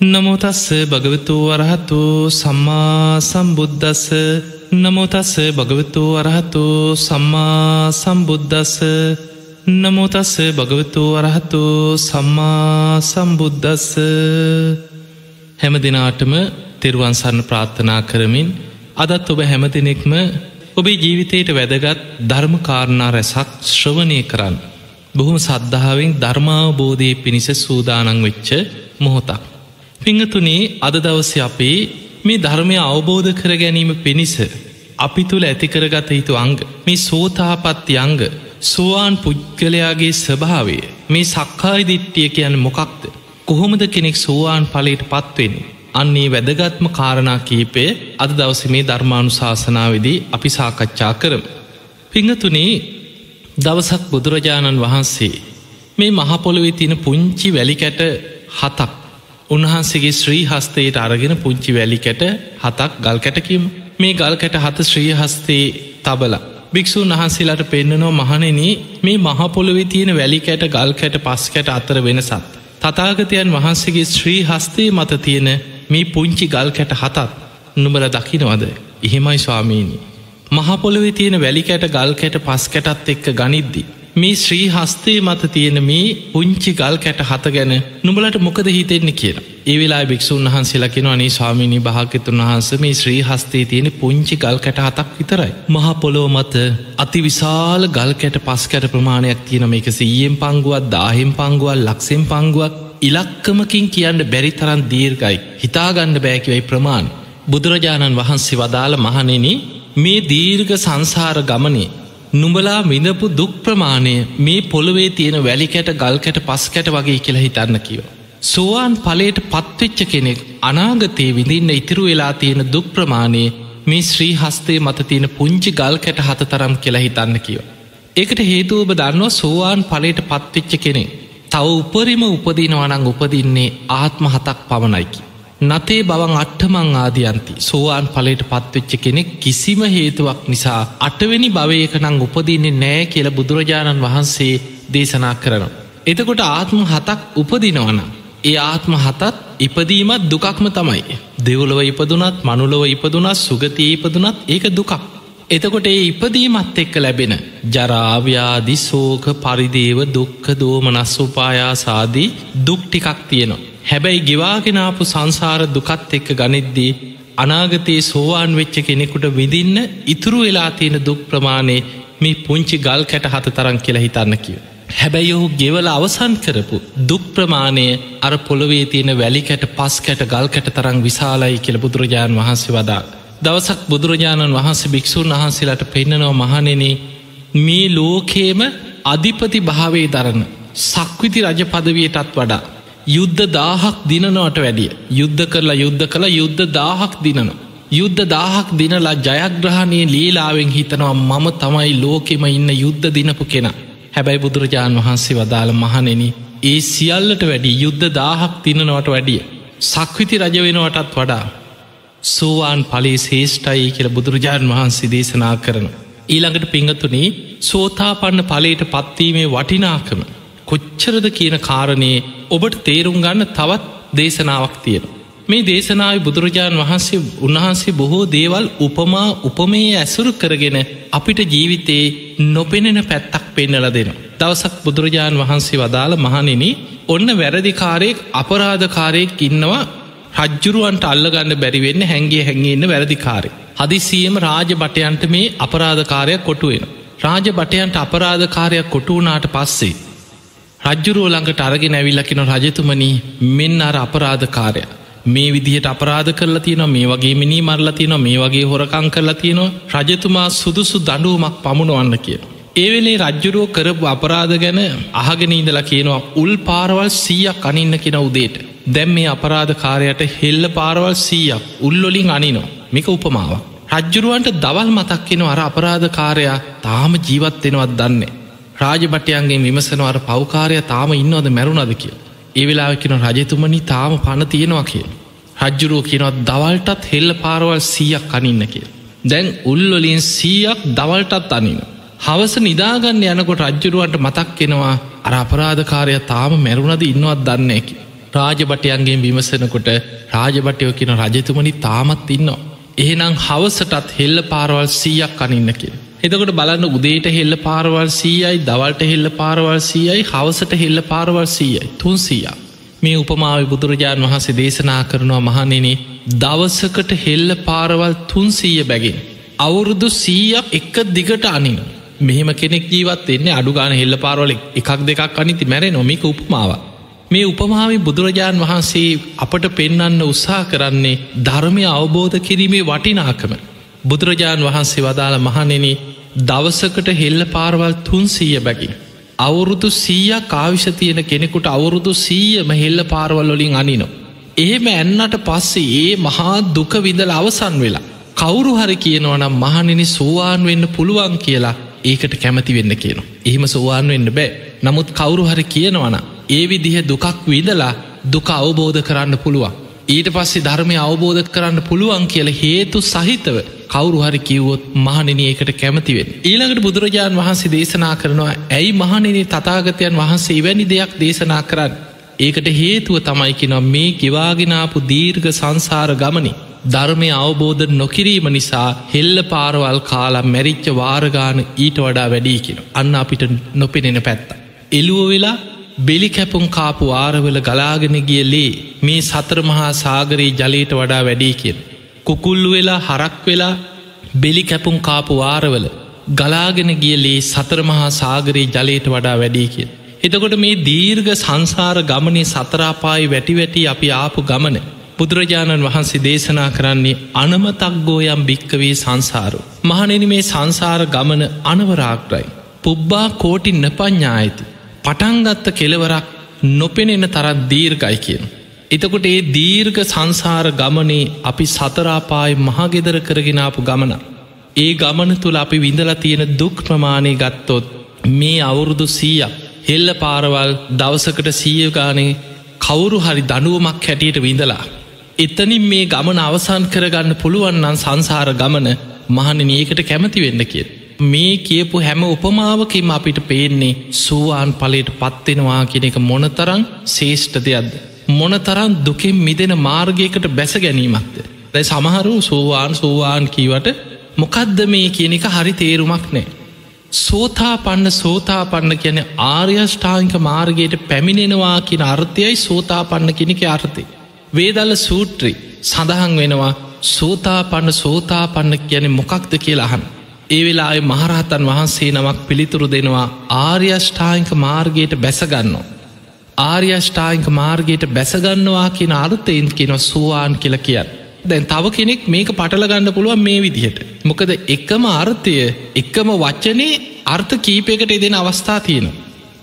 නමුතස්ස භගවතු වරහතු සම්මා සම්බුද්ධස්ස නමුතස්ස භගවතු වරහතු සම්මා සම්බුද්ධස්ස නමුතස්ස භගවතු වරහතු සම්මා සම්බුද්ධස්ස හැම දෙනාටම තෙරුවන් සරණ ප්‍රාර්ථනා කරමින් අදත් ඔබ හැම දෙනෙක්ම ඔබේ ජීවිතයට වැදගත් ධර්මකාරණා රැසක් ශ්‍රවණය කරන්න. බොහොම සද්ධාවෙන් ධර්මාවබෝධය පිණිස සූදානං වෙච්ච මොහොතක්. පිංහතුනේ අද දවස අපේ මේ ධර්මය අවබෝධ කර ගැනීම පිණිස අපි තුළ ඇතිකරගත යුතු අංග මේ සෝතාපත්ති අංග සෝවාන් පුද්ගලයාගේ ස්වභාවේ මේ සක්කායි දිට්ටිය කියන්න මොකක්ද කොහොමද කෙනෙක් සෝවාන් පලට පත්වෙන්නේ අන්නේ වැදගත්ම කාරණා කීපය අද දවස මේ ධර්මානු ශාසනාවදී අපි සාකච්ඡා කරම. පිංහතුනේ දවසක් බුදුරජාණන් වහන්සේ මේ මහපොළොවෙ තින පුංචි වැලිකැට හතක් උන්වහන්සේගේ ශ්‍රී හස්තයට අරගෙන පුංචි වැලිකැට හතක් ගල් කැටකිම මේ ගල් කැට හත ශ්‍රී හස්තේ තබල භික්‍ෂූන් වහන්සේලාට පෙන්න්නනවා මහනෙන මේ මහපොළොවෙ තියෙන වැලිකැට ගල් කැට පස් කැට අතර වෙනසත්. තතාගතයන් වහන්සේගේ ශ්‍රී හස්තේ මත තියෙන මේ පුංචි ගල් කැට හතත් නුඹල දකිනවද එහෙමයි ස්වාමීණි. මහපොළොවෙ තියෙන වැලිකැට ගල් කැට පස් කැටත් එක්ක ගනිද්දි. මේ ශ්‍රී හස්තේ මත තියෙන මේ පුංචි ගල් කැට හත ගැන නුඹලට මොකද හිතෙන්නේ කියලා. ඒ වෙලා භික්‍ෂූන් වහන්සේලකින අනේ ස්වාමිනි භාගතුන් වහන්ස මේ ශ්‍රී හස්තේ තියෙන පුංචි ගල් කැට හතක් විතරයි. මහපොලෝ මත අති විශාල ගල් කැට පස් කැට ප්‍රමාණයක් තියෙන මේක සීයෙන් පංගුවත් දාහෙම් පංගුවල් ලක්සෙන් පංගුවක් ඉලක්කමකින් කියන්න බැරි තරන් දීර්ගයි හිතාගණ්ඩ බෑකිවයි ප්‍රමාණ බුදුරජාණන් වහන්සේ වදාළ මහනෙන මේ දීර්ඝ සංසාර ගමනේ නුඹලා විඳපු දුක් ප්‍රමාණය මේ පොළොවේ තියෙන වැලිකැට ගල්කැට පස්කැට වගේ කියලා හිතන්න කිව. සෝවාන් පලට පත්වෙච්ච කෙනෙක් අනාගතයේ විඳින්න ඉතිරු වෙලා තියෙන දුක් ප්‍රමාණය මේ ශ්‍රී හස්තේ මත තියෙන පුංචි ගල් කැට හත තරම් කියලා හිතන්න කිව. ඒකට හේතුව ඔබ දන්නවා සෝවාන් පලට පත්වෙච්ච කෙනෙක් තව උපරිම උපදිනවනං උපදින්නේ ආත්ම හතක් පවනයිකි. නතේ බවන් අට්ටමං ආදියන්ති සෝවාන් පලට පත්වෙච්ච කෙනෙක් කිසිම හේතුවක් නිසා අටවෙනි භවයක නං උපදින්නේ නෑ කියල බුදුරජාණන් වහන්සේ දේශනා කරනවා. එතකොට ආත්ම හතක් උපදිනවන. ඒ ආත්ම හතත් ඉපදීමත් දුකක්ම තමයි. දෙවුලව ඉපදුනත් මනුලව ඉපදුනත් සුගතිය ඉපදුනත් ඒක දුකක්. එතකොට ඒ ඉපදීමත් එක්ක ලැබෙන ජරාව්‍යාදි සෝක පරිදේව දුක්ක දෝමනස් උපායාසාදී දුක් ටිකක් තියෙනවා. හැබැයි ගෙවාගෙනාපු සංසාර දුකත් එක්ක ගනිද්දී අනාගතයේ සෝවාන් වෙච්ච කෙනෙකුට විදින්න ඉතුරු වෙලා තියෙන දුක් ප්‍රමාණය මේ පුංචි ගල් කැට හත තරන් කියලා හිතන්න කිව. හැබැයි ඔහු ගෙවල අවසන් කරපු දුක් ප්‍රමාණය අර පොළොවේ තියෙන වැලිකැට පස් කැට ගල් කැට තරං විශාලයි කියල බුදුරජාණන් වහන්සේ වදා. දවසක් බුදුරජාණන් වහන්සේ භික්‍ෂූන් වහන්සේලාට පෙන්න්නනව මහනෙන මේ ලෝකේම අධිපති භාවේ දරන සක්විති රජ පදවියටත් වඩා යුද්ධ දාහක් දිනනවට වැඩිය යුද්ධ කරලා යුද්ධ කළ යුද්ධ දාහක් දිනනවා. යුද්ධ දාහක් දිනලා ජයග්‍රහණය ලීලාවෙන් හිතනවා මම තමයි ලෝකෙම ඉන්න යුද්ධ දිනපු කෙන හැබැයි බුදුරජාණන් වහන්සේ වදාළ මහනෙන ඒ සියල්ලට වැඩි යුද්ධ දාහක් තිනනවට වැඩිය සක්විති රජ වෙනවටත් වඩා සෝවාන් පලේ ශේෂ්ටයි කියල බුදුරජාණන් වහන්සේ දේශනා කරන. ඊළඟට පිංහතුනේ සෝතාපන්න පලට පත්වීමේ වටිනාකම කොච්චරද කියන කාරණයේ ඔබට තේරුම් ගන්න තවත් දේශනාවක් තියෙන. මේ දේශනාව බුදුරජාණන් වහන්සේ උන්වහන්සේ බොහෝ දේවල් උපමා උපමේ ඇසුරු කරගෙන අපිට ජීවිතයේ නොපෙනෙන පැත්තක් පෙන්නල දෙන. දවසක් බුදුරජාණන් වහන්සේ වදාළ මහනෙන ඔන්න වැරදිකාරයෙක් අපරාධකාරයෙක් ඉන්නවා රජ්ජුරුවන්ට අල්ලගන්න බැරිවෙන්න හැන්ගේ හැඟන්න වැරදිකාරය. හදිසියම රාජ බටයන්ට මේ අපරාධකාරයක් කොටුවෙන. රාජ බටයන්ට අපරාධකාරයක් කොටුවනාට පස්සේ රජ්ජුරුව ළඟට අරගෙන ඇවිල්ලකින රජතුමනි මෙන්න අර අපරාධකාරය මේ විදිහට අපරාධ කරලා තියන මේ වගේ මිනි මරලා තියන මේ වගේ හොරකං කරලා තියෙනවා රජතුමා සුදුසු දඩුවමක් පමුණුවන්න කිය. ඒවෙලේ රජ්ජුරුව කරපු අපරාධ ගැන අහගෙන ඉඳලා කියනවා උල් පාරවල් සීයක් අනින්න කෙන උදේට දැම් මේ අපරාධකාරයට හෙල්ල පාරවල් සීයක් උල්ලොලින් අනිනෝ මික උපමාව. රජ්ජුරුවන්ට දවල් මතක්කෙන අර අපරාධකාරයා තාම ජීවත්වෙනවත් දන්නේ. රාජභටයන්ගේ විමසනවර පවකාරය තාම ඉන්නවද මැරුණද කිය. ඒ වෙලාකින රජතුමනි තාම පණ තියෙනවා කිය. රජ්ජුරුව කියනවත් දවල්ටත් හෙල්ල පාරවල් සීයක් කනින්න කිය. දැන් උල්වලින් සීයක් දවල්ටත් අනින. හවස නිදාගන්න යනකොට රජ්ජුරුවන්ට මතක් කෙනවා අර අපරාධකාරය තාම මැරුණද ඉන්නවත් දන්නේකි. රාජබටයන්ගේ විමසනකොට රාජබටයෝ කියන රජතුමනි තාමත් ඉන්නවා. එහෙනම් හවසටත් හෙල්ල පාරවල් සීයක් අනින්න කිය. එතකොට බලන්න උදේට හෙල්ල පාරවල් සීයයි දවල්ට හෙල්ල පාරවල් සීයයි හවසට හෙල්ල පාරවල් සීයයි තුන්සීයක්. මේ උපමාව බුදුරජාණන් වහන්සේ දේශනා කරනවා මහනෙනේ දවසකට හෙල්ල පාරවල් තුන්සීය බැගින්. අවුරුදු සීයක් එක දිගට අනින. මෙහෙම කෙනෙක් ජීවත් එන්නේ අඩුගාන හෙල්ල පාරවල එකක් දෙකක් අනිති මැර නොමික උපමාව. මේ උපමාව බුදුරජාණන් වහන්සේ අපට පෙන්නන්න උත්සා කරන්නේ ධර්මය අවබෝධ කිරීමේ වටිනාකම. බුදුරජාණන් වහන්සේ වදාළ මහනෙන දවසකට හෙල්ල පාරවල් තුන්සීය බැගින්. අවුරුදු සීයක් කාවිශ තියෙන කෙනෙකුට අවුරුදු සීයම හෙල්ල පාරවල් වලින් අනිනෝ. එහෙම ඇන්නට පස්සේ ඒ මහා දුක විඳල අවසන් වෙලා. කවුරු හරි කියනවනම් මහනිනි සෝවාන් වෙන්න පුළුවන් කියලා ඒකට කැමති වෙන්න කියනවා. එහෙම සෝවාන් වෙන්න බෑ. නමුත් කවුරු හරි කියනවන. ඒ විදිහ දුකක් විදලා දුක අවබෝධ කරන්න පුළුවන්. ඊට පස්සේ ධර්මය අවබෝධ කරන්න පුළුවන් කියල හේතු සහිතව කවුරු හරි කිව්වොත් මහනිනඒකට කැමතිවෙන්. ඊළඟට බුදුරජාණන් වහන්සේ දේශනා කරනවා ඇයි මහනිනි තතාගතයන් වහන්සේ වැනි දෙයක් දේශනා කරන්න. ඒකට හේතුව තමයිකිනම් මේ ගෙවාගෙනාපු දීර්ඝ සංසාර ගමනි. ධර්මය අවබෝධ නොකිරීම නිසා හෙල්ල පාරවල් කාලා මැරිච්ච වාරගාන ඊට වඩා වැඩීකිෙන. අන්න අපිට නොපෙනෙන පැත්ත. එළුව වෙලා බෙලි කැපුම් කාපු ආරවල ගලාගෙන ගිය ලේ මේ සතර මහා සාගරයේ ජලයට වඩා වැඩී කියෙන්. කුකුල්ලු වෙලා හරක් වෙලා බෙලි කැපුම් කාපු වාරවල ගලාගෙන ගිය ලේ සතරමහා සාගරයේ ජලයට වඩා වැඩී කිය. එතකොට මේ දීර්ඝ සංසාර ගමනේ සතරාපායි වැටි වැටි අපි ආපු ගමන බුදුරජාණන් වහන්සේ දේශනා කරන්නේ අනමතක්ගෝයම් භික්කවේ සංසාරු. මහනෙන මේ සංසාර ගමන අනවරාග්‍රයි. පුබ්බා කෝටින් නපඥ්ඥායති. පටන්ගත්ත කෙලවරක් නොපෙනෙන තරත් දීර්ගයි කියන. එතකොට ඒ දීර්ඝ සංසාර ගමනේ අපි සතරාපායි මහගෙදර කරගෙනාපු ගමන. ඒ ගමන තුළ අපි විඳල තියෙන දුක් ප්‍රමාණය ගත්තොත් මේ අවුරුදු සීයක් හෙල්ල පාරවල් දවසකට සීයගානේ කවුරු හරි දනුවමක් හැටියට විඳලා. එතනින් මේ ගමන අවසන් කරගන්න පුළුවන්නන් සංසාර ගමන මහන ඒකට කැමති වෙන්න කිය. මේ කියපු හැම උපමාවකින් අපිට පේන්නේ සූවාන් පලට පත්වෙනවා කියන එක මොනතරං ශේෂ්ඨ දෙයක්ද. මොනතරන් දුකෙන් මිදෙන මාර්ගයකට බැස ගැනීමක්ද. දැයි සමහරු සෝවාන් සෝවාන් කීවට මොකක්ද මේ කියන එක හරි තේරුමක් නෑ. සෝතා පන්න සෝතා පන්න කියන ආර්යෂ්ඨාංක මාර්ගයට පැමිණෙනවා කියන අර්ථයයි සෝතා පන්න කෙනෙක අර්ථය. වේදල්ල සූට්‍රි සඳහන් වෙනවා සෝතා පන්න සෝතා පන්න කියන මොකක්ද කියලාහන්. ඒ වෙලායි මහරහතන් වහන්සේ නමක් පිළිතුරු දෙනවා ආර්යෂ්ඨාංක මාර්ගයට බැසගන්නවා. ආර්යෂ්ඨායික මාර්ගයට බැසගන්නවා කියන අර්ථයෙන් කියන සුවාන් කියල කියන්න. දැන් තව කෙනෙක් මේක පටලගන්න පුළුවන් මේ විදිහට. මොකද එකම අර්ථය එක්කම වච්චනේ අර්ථ කීපයකට එදෙන අවස්ථා තියෙන.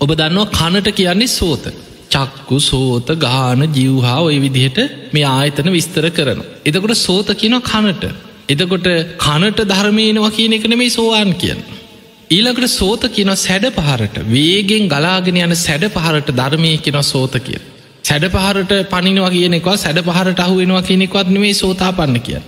ඔබ දන්නවා කනට කියන්නේ සෝත. චක්කු සෝත ගාන ජිව්හා ඔය විදිහට මේ ආයතන විස්තර කරන. එතකොට සෝත කියන කනට. එතකොට කනට ධර්මයනවා කියන එක නෙමේ සෝවාන් කියන්න. ඊළකට සෝත කියන සැඩ පහරට වේගෙන් ගලාගෙන යන සැඩ පහරට ධර්මය කියන සෝත කිය. සැඩ පහරට පනිනවා කියනෙකවා සැඩ පහරට අහුවෙනවා කියනෙකවත් නෙවේ සෝතා පන්න කිය.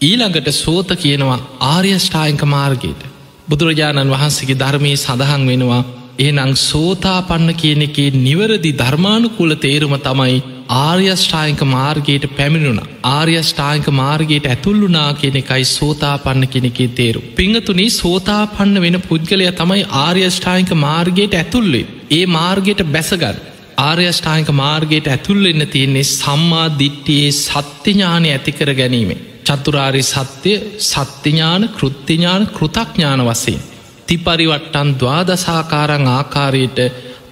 ඊළඟට සෝත කියනවා ආර්යෂ්ඨායක මාර්ගයට. බුදුරජාණන් වහන්සේගේ ධර්මයේ සඳහන් වෙනවා එහනං සෝතා පන්න කියන එකේ නිවරදි ධර්මානුකූල තේරුම තමයි ආර්යෂ්ඨායක මාර්ගයට පැමිණුණ ආර්යෂ්ඨායක මාර්ගයට ඇතුල්ලුනා කියන එකයි සෝතා පන්න කෙනෙකේ තේරු. පිංහතුනී සෝතා පන්න වෙන පුද්ගලය තමයි ආර්යෂ්ඨායක මාර්ගයට ඇතුල්ලේ ඒ මාර්ගයට බැසගත්. ආර්යෂ්ඨායක මාර්ගයට ඇතුල්ලෙන්න තියෙන්නේ සම්මා දිට්ටියේ සත්‍යඥානය ඇතිකර ගැනීමේ. චතුරාරි සත්‍යය සත්‍යඥාන කෘත්තිඥාන කෘතඥාන වසයෙන්. තිපරිවට්ටන් දවාදසාකාරං ආකාරයට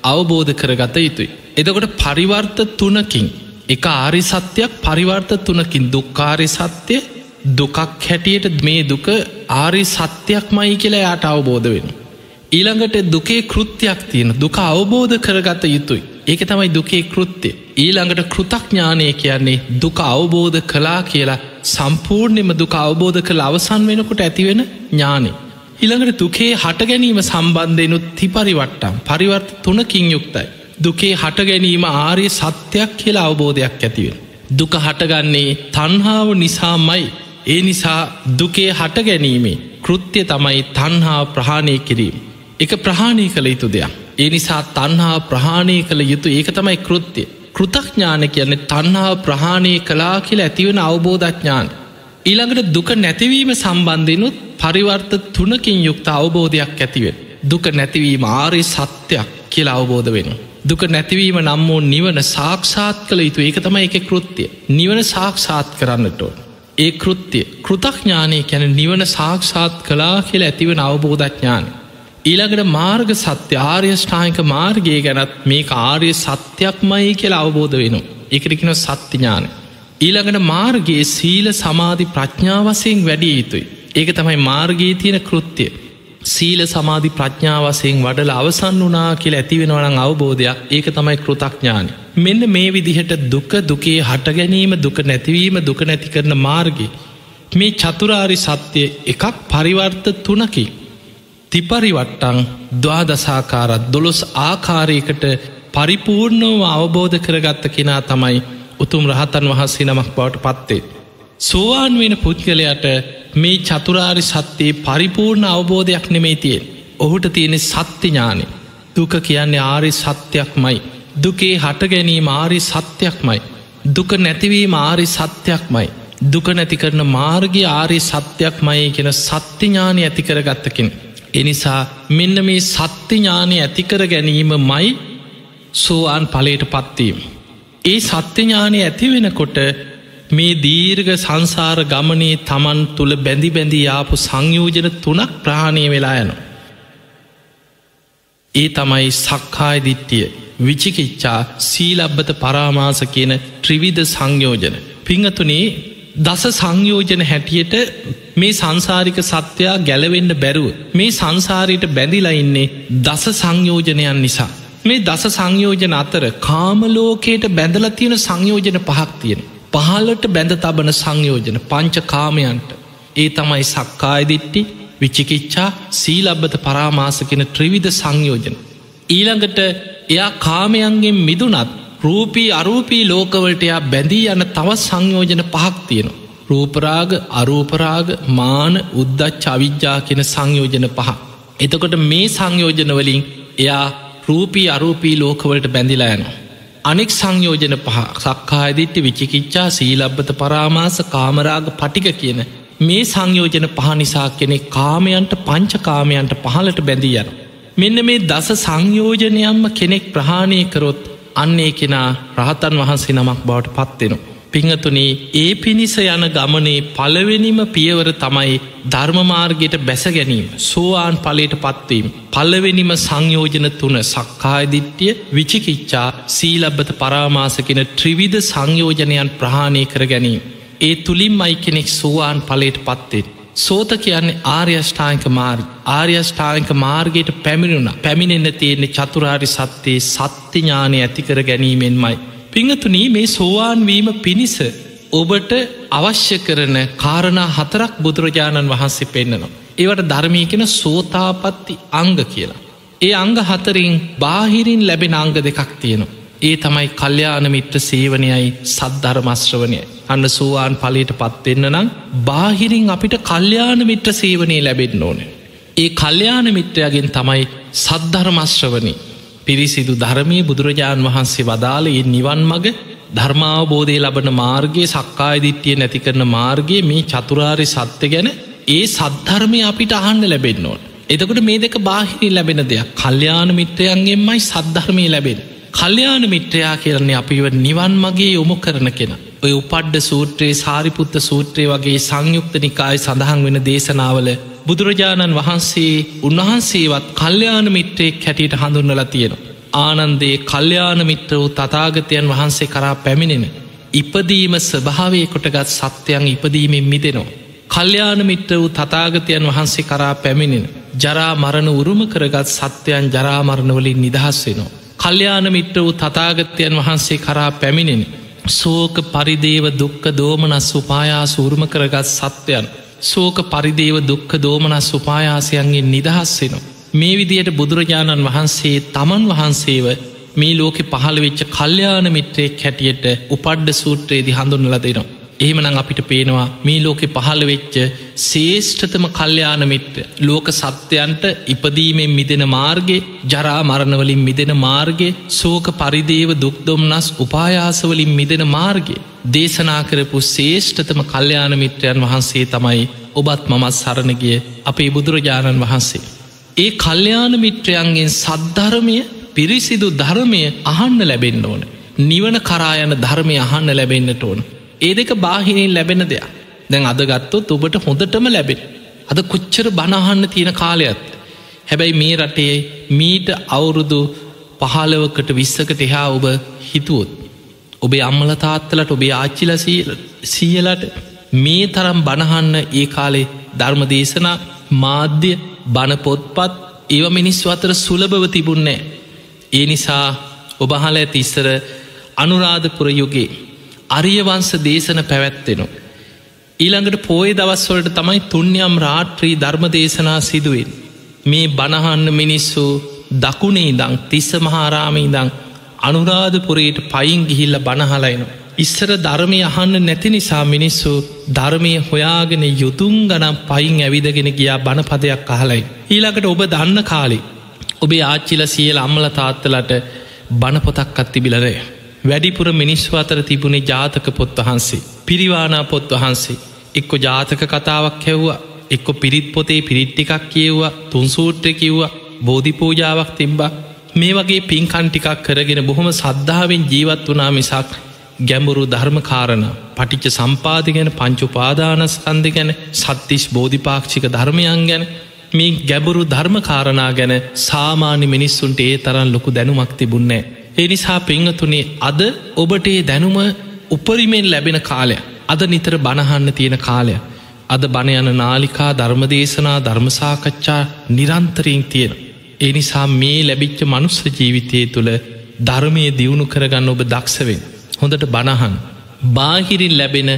අවබෝධ කරගත යුතුයි. එදකොට පරිවර්ත තුනකින් එක ආරි සත්‍යයක් පරිවර්ත තුනකින් දුක්කාරි සත්‍යය දුකක් හැටියට මේ දුක ආරි සත්‍යයක් මයි කියලා යාට අවබෝධ වෙන. ඊළඟට දුකේ කෘත්තියක් තියෙන දුක අවබෝධ කරගත යුතුයි. ඒක තමයි දුකේ කෘත්තිය. ඊළඟට කෘතඥානය කියන්නේ දුක අවබෝධ කලා කියලා සම්පූර්ණයම දුක අවබෝධ කළ අවසන් වෙනකොට ඇතිවෙන ඥානේ. ඉළඟට දුකේ හට ගැනීම සම්බන්ධයනුත් තිපරිවට්ටම් පරිවර්ත තුනකින් යුක්තයි. දුකේ හට ගැනීම ආරය සත්‍යයක් කියලා අවබෝධයක් ඇතිවෙන. දුක හටගන්නේ තන්හාාව නිසාමයි ඒ නිසා දුකේ හට ගැනීමේ කෘත්‍යය තමයි තන්හා ප්‍රහාණය කිරීම. එක ප්‍රහාණය කළ යුතු දෙයක්. ඒ නිසා තන්හා ප්‍රහාණය කළ යුතු ඒක තමයි කෘත්‍යය. කෘතඥාන කියන්නේ තන්හාාව ප්‍රහාණය කලා කියලා ඇතිවෙන අවබෝධඥාන. ඊළඟට දුක නැතිවීම සම්බන්ධයනුත් පරිවර්ත තුනකින් යුක්ත අවබෝධයක් ඇතිවෙන්. දුක නැතිවීම ආරි සත්‍යයක් කියලා අවබෝධ වෙන. දුක නැතිවීම නම් වූ නිවන සාක්ෂාත් කළ යුතු ඒක තමයි එක කෘත්තිය. නිවන සාක්ෂාත් කරන්නට ඕන. ඒ කෘත්තිය කෘතඥානය කැන නිවන සාක්ෂාත් කලා කියලා ඇතිවන අවබෝධඥාන. ඊළඟට මාර්ග සත්‍ය ආර්යෂ්ඨායක මාර්ගය ගැනත් මේ ආර්ය සත්‍යයක්මයි කියලා අවබෝධ වෙන. එකරිකින සත්‍යඥාන. ඊළඟට මාර්ගයේ සීල සමාධි ප්‍රඥාවසයෙන් වැඩිය යුතුයි. ඒක තමයි මාර්ගයේ තියෙන කෘත්තිය. සීල සමාධි ප්‍රඥාවසයෙන් වඩල අවසන් වනා කියල ඇතිවෙනවනං අවබෝධයක් ඒක තමයි කෘතඥානි. මෙන්න මේ විදිහට දුක දුකේ හට ගැනීම දුක නැතිවීම දුක නැති කරන මාර්ගි. මේ චතුරාරි සත්‍යය එකක් පරිවර්ත තුනකි. තිපරිවට්ටං දවාදසාකාරත් දොළොස් ආකාරයකට පරිපූර්ණව අවබෝධ කරගත්ත කෙනා තමයි උතුම් රහතන් වහන්සේ නමක් බවට පත්තේ. සෝවාන් වෙන පුද්ගලයට මේ චතුරාරි සත්‍යයේ පරිපූර්ණ අවබෝධයක් නෙමේ තියෙන්. ඔහුට තියෙන සත්‍යඥානෙ. දුක කියන්නේ ආරි සත්‍යයක්මයි. දුකේ හට ගැනීම ආරි සත්‍යයක්මයි. දුක නැතිවීම ආරි සත්‍යයක්මයි. දුක නැති කරන මාර්ගය ආරි සත්‍යයක්මයි කියෙන සත්‍යඥානය ඇතිකර ගත්තකින්. එනිසා මෙන්න මේ සත්‍යඥානය ඇතිකර ගැනීම මයි සෝවාන් පලට පත්වීම. ඒ සත්‍යඥානය ඇති වෙනකොට මේ දීර්ග සංසාර ගමනේ තමන් තුළ බැඳි බැඳී යාපු සංයෝජන තුනක් ප්‍රාණය වෙලා යනු. ඒ තමයි සක්කාය දිට්ටිය විචිකිච්චා සීලබ්බත පරාමාස කියන ත්‍රිවිධ සංයෝජන. පිංහතුනේ දස සංයෝජන හැටියට මේ සංසාරික සත්‍යයා ගැලවෙන්න බැරුව මේ සංසාරයට බැඳිලා ඉන්නේ දස සංයෝජනයන් නිසා. මේ දස සංයෝජන අතර කාමලෝකයට බැඳල තියෙන සංයෝජන පහක් තියෙන. පහලට බැඳ තබන සංයෝජන පංච කාමයන්ට ඒ තමයි සක්කායදිට්ටි විචිකිච්චා සීලබ්බත පරාමාසකෙන ත්‍රවිධ සංයෝජන. ඊළඟට එයා කාමයන්ගෙන් මිදුනත් රූපී අරූපී ලෝකවලටයා බැඳී යන තවත් සංයෝජන පහක් තියෙනවා. රූපරාග අරූපරාග මාන උද්දච්ච අවිද්‍යා කියෙන සංයෝජන පහ. එතකොට මේ සංයෝජනවලින් එයා රූපී අරූපී ලෝකවලට බැඳිලා යනවා. අනෙක් සංයෝජන පහ සක්කායදිට්ට විචිකිච්චා සීලබ්බත පරාමාස කාමරාග පටික කියන මේ සංයෝජන පහ නිසා කෙනෙ කාමයන්ට පංච කාමයන්ට පහලට බැඳී යන. මෙන්න මේ දස සංයෝජනයම්ම කෙනෙක් ප්‍රහාණය කරොත් අන්නේ කෙනා රහතන් වහන්සේ නමක් බවට පත්වෙනවා. පිංහතුනේ ඒ පිණිස යන ගමනේ පලවෙනිම පියවර තමයි ධර්මමාර්ගයට බැස ගැනීම සෝවාන් පලට පත්වීම. පල්ලවෙනිම සංයෝජන තුන සක්කායදිට්ටිය විචිකිච්චා සීලබ්බත පරාමාසකෙන ත්‍රිවිධ සංයෝජනයන් ප්‍රහාණය කර ගැනීම. ඒ තුළින් මයි කෙනෙක් සෝවාන් පලට පත්තෙන්. සෝත කියන්නේ ආර්යෂ්ඨායක මාර්ග ආර්යෂ්ඨායක මාර්ගයට පැමිණුණ පැමිණෙන්න තියෙන්නේ චතුරාරි සත්‍යයේ සත්‍යඥානය ඇතිකර ගැනීමෙන්මයි. පිංහතුනී මේ සෝවාන්වීම පිණිස ඔබට අවශ්‍ය කරන කාරණා හතරක් බුදුරජාණන් වහන්සේ පෙන්න්නනවා. ඒවට ධර්මී කෙන සෝතාපත්ති අංග කියලා. ඒ අංග හතරින් බාහිරින් ලැබෙන අංග දෙකක් තියෙනවා. ඒ තමයි කල්්‍යයාන මිත්‍ර සේවනයයි සද්ධර්මශ්‍රවනය අන්න සෝවාන් පලට පත්වෙන්න නම් බාහිරින් අපිට කල්්‍යයාන මිත්‍ර සේවනය ලැබෙන්න ඕන. ඒ කල්්‍යයාන මිත්‍රයාගෙන් තමයි සද්ධර්මශ්‍රවනී පිරිසිදු ධර්මය බුදුරජාණන් වහන්සේ වදාලයේ නිවන් මග ධර්මාවබෝධය ලබන මාර්ගයේ සක්කායදිට්ටිය නැති කරන මාර්ගයේ මේ චතුරාරි සත්‍ය ගැන ඒ සද්ධර්මය අපිට අහන්න ලැබෙන්න්නෝට. එතකොට මේ දෙක බාහිරි ලැබෙන දෙයක් කල්්‍යයාන මිත්‍රයන්ගෙන්මයි සද්ධර්මය ලැබෙන. කල්්‍යයාන මිත්‍රයා කරන්නේ අපිව නිවන් මගේ යොමු කරන කෙන. ඔය උපඩ්ඩ සූත්‍රයේ සාරිපුත්ත සූත්‍රය වගේ සංයුක්ත නිකායි සඳහන් වෙන දේශනාවල බුදුරජාණන් වහන්සේ උන්වහන්සේවත් කල්්‍යයාන මිත්‍රයෙක් හැටියට හඳුන්නලා තියෙන. ආනන්දේ කල්්‍යයාන මිත්‍ර වූ තතාගතයන් වහන්සේ කරා පැමිණෙන. ඉපදීම ස්වභාවය කොටගත් සත්‍යයන් ඉපදීමෙන් මිදෙනවා. කල්්‍යයාන මිත්‍ර වූ තතාගතයන් වහන්සේ කරා පැමිණෙන. ජරා මරණ උරුම කරගත් සත්‍යයන් ජරාමරණවලින් නිදහස් වෙනවා. කල්්‍යයාන මිත්‍ර වූ තතාගතයන් වහන්සේ කරා පැමිණෙන. සෝක පරිදේව දුක්ක දෝමනස් උපායා සූරුම කරගත් සත්‍යයන් සෝක පරිදේව දුක්ක දෝමනස් උපායාසයන්ගේ නිදහස් වෙනවා. මේ විදියට බුදුරජාණන් වහන්සේ තමන් වහන්සේව මේ ලෝකෙ පහළ වෙච්ච කල්්‍යයාන මිත්‍රයෙක් හැටියට උපඩ්ඩ සූත්‍රයේදි හඳුන්ල දෙනවා. එහෙමනං අපිට පේනවා මේ ලෝකෙ පහළ වෙච්ච ශේෂ්ඨතම කල්්‍යයාන මිත්‍ර ලෝක සත්‍යයන්ට ඉපදීමෙන් මිදෙන මාර්ගය ජරා මරණවලින් මිදෙන මාර්ගය සෝක පරිදේව දුක්දොම්න්නස් උපායාසවලින් මිදෙන මාර්ගය දේශනා කරපු ශේෂ්ඨතම කල්්‍යයාන මිත්‍රයන් වහන්සේ තමයි ඔබත් මමත් සරණගිය අපේ බුදුරජාණන් වහන්සේ. ඒ කල්්‍යයාන මිත්‍රයන්ගෙන් සද්ධරමය පිරිසිදු ධර්මය අහන්න ලැබෙන්න්න ඕන. නිවන කරායන ධර්මය අහන්න ලැබෙන්න්නට ඕන. ඒ දෙක බාහිනින් ලැබෙන දෙයක් දැන් අදගත්තොත් ඔබට හොඳටම ලැබෙන. අද කොච්චර බණහන්න තියෙන කාලයත්. හැබැයි මේ රටේ මීට අවුරුදු පහලවකට විස්සකට එහා ඔබ හිතුවොත්. ඔබේ අම්මල තාත්තලට ඔබේ ආච්චිල සියලට මේ තරම් බණහන්න ඒ කාලේ ධර්ම දේශනා මාධ්‍ය බණපොත්පත් ඒව මිනිස්ව අතර සුලභව තිබුන්නෑ. ඒ නිසා ඔබහල ඇති ඉස්සර අනුරාධපුර යුගේ අරියවංස දේශන පැවැත්වෙනු. ඊළඟට පෝය දවස්වලට තමයි තුන්යම් රාට්‍රී ධර්ම දේශනා සිදුවෙන්. මේ බණහන්න මිනිස්සු දකුණේ දං තිස්ස මහාරාමී දං අනුරාධපුරයට පයින් ගිහිල්ල බණහලයිනු. ඉස්සර ධර්මය අහන්න නැති නිසා මිනිස්සු ධර්මය හොයාගෙන යුතුන් ගනම් පයින් ඇවිදගෙන ගියා බණපදයක් අහලයි. ඊළඟට ඔබ දන්න කාලි. ඔබේ ආච්චිල සියල අම්මල තාත්තලට බණපොතක් අත්තිබිලරේ. වැඩිපුර මිනිස්ව අතර තිබුණේ ජාතක පොත් වහන්සේ. පිරිවානා පොත් වහන්සේ. එක්කො ජාතක කතාවක් හැව්වා එක්කො පිරිත් පොතේ පිරිට්ටිකක් කියව්වා තුන්සූට්‍ර කිව්වා බෝධිපූජාවක් තිබ්බා මේ වගේ පින්කන්ටිකක් කරගෙන බොහොම සද්ධාවෙන් ජීවත් වනා මිසක් ගැඹුරු ධර්මකාරණ පටිච්ච සම්පාධ ගැන පංචුපාදානස්කන්ද ගැන සත්තිස් බෝධිපාක්ෂික ධර්මයන් ගැන මේ ගැබුරු ධර්මකාරණා ගැන සාමාන්‍ය මිනිස්සුන්ට ඒ තරන් ලොකු දැනුමක් තිබුන්නෑ එනිසා පිංහතුනේ අද ඔබට ඒ දැනුම උපරිමෙන් ලැබෙන කාලය අද නිතර බණහන්න තියෙන කාලය අද බණ යන නාලිකා ධර්මදේශනා ධර්මසාකච්ඡා නිරන්තරයෙන් තියෙන. ඒ නිසා මේ ලැබිච්ච මනුස්ස ජීවිතය තුළ ධර්මය දියුණු කරගන්න ඔබ දක්ෂවෙන්. හොඳට බණහන්. බාහිරින් ලැබෙන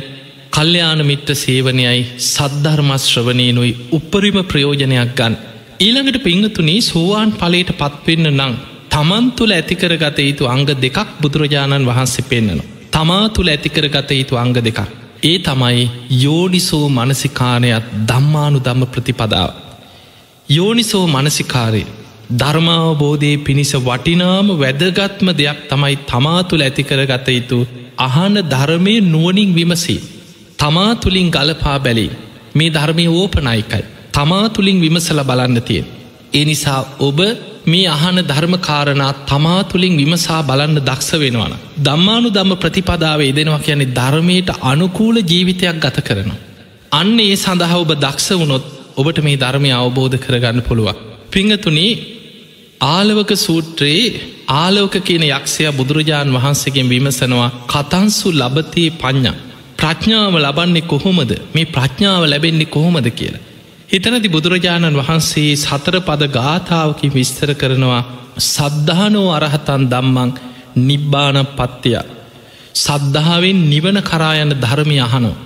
කල්්‍යයාන මිට්‍ර සේවනයයි සද්ධර්මශ්‍රවනයනුයි උපරිම ප්‍රයෝජනයක් ගන්න. ඊළඟට පිංහතුනේ සෝවාන් පලට පත්වෙන්න නං තමන් තුළ ඇතිකර ගත යුතු අංග දෙකක් බුදුරජාණන් වහන්සේ පෙන්න්නනවා. තමා තුළ ඇතිකර ගත යුතු අංග දෙකක්. ඒ තමයි යෝනිසෝ මනසිකානයත් දම්මානු දම්ම ප්‍රතිපදාව. යෝනිසෝ මනසිකාරය ධර්මාවබෝධය පිණිස වටිනාම වැදගත්ම දෙයක් තමයි තමා තුළ ඇතිකර ගත යුතු අහන ධර්මය නුවනින් විමසී. තමා තුළින් ගලපා බැලි මේ ධර්මය ඕපනයිකයි. තමා තුළින් විමසල බලන්න තියෙන්. ඒ නිසා ඔබ මේ අහන ධර්මකාරණා තමා තුළින් විමසා බලන්න දක්ෂ වෙනවන. දම්මානු දම්ම ප්‍රතිපදාව දෙනවා කියන්නේ ධර්මයට අනුකූල ජීවිතයක් ගත කරනවා. අන්න ඒ සඳහා ඔබ දක්ෂ වුණොත් ඔබට මේ ධර්මය අවබෝධ කරගන්න පුළුවන්. පිංහතුනී ආලවක සූත්‍රයේ ආලෝක කියන යක්ෂය බුදුරජාණන් වහන්සේගෙන් විමසනවා කතන්සු ලබතයේ පඤ්ඥා. ප්‍රඥාව ලබන්නේ කොහොමද මේ ප්‍රඥාව ලැබෙන්නේ කොහොමද කියලා. හිතනති බුදුරජාණන් වහන්සේ සතර පද ගාථාවකි විස්තර කරනවා සද්ධානෝ අරහතන් දම්මං නිබ්බාන පත්තිය සද්ධාවෙන් නිවන කරායන ධර්මය අහනෝ.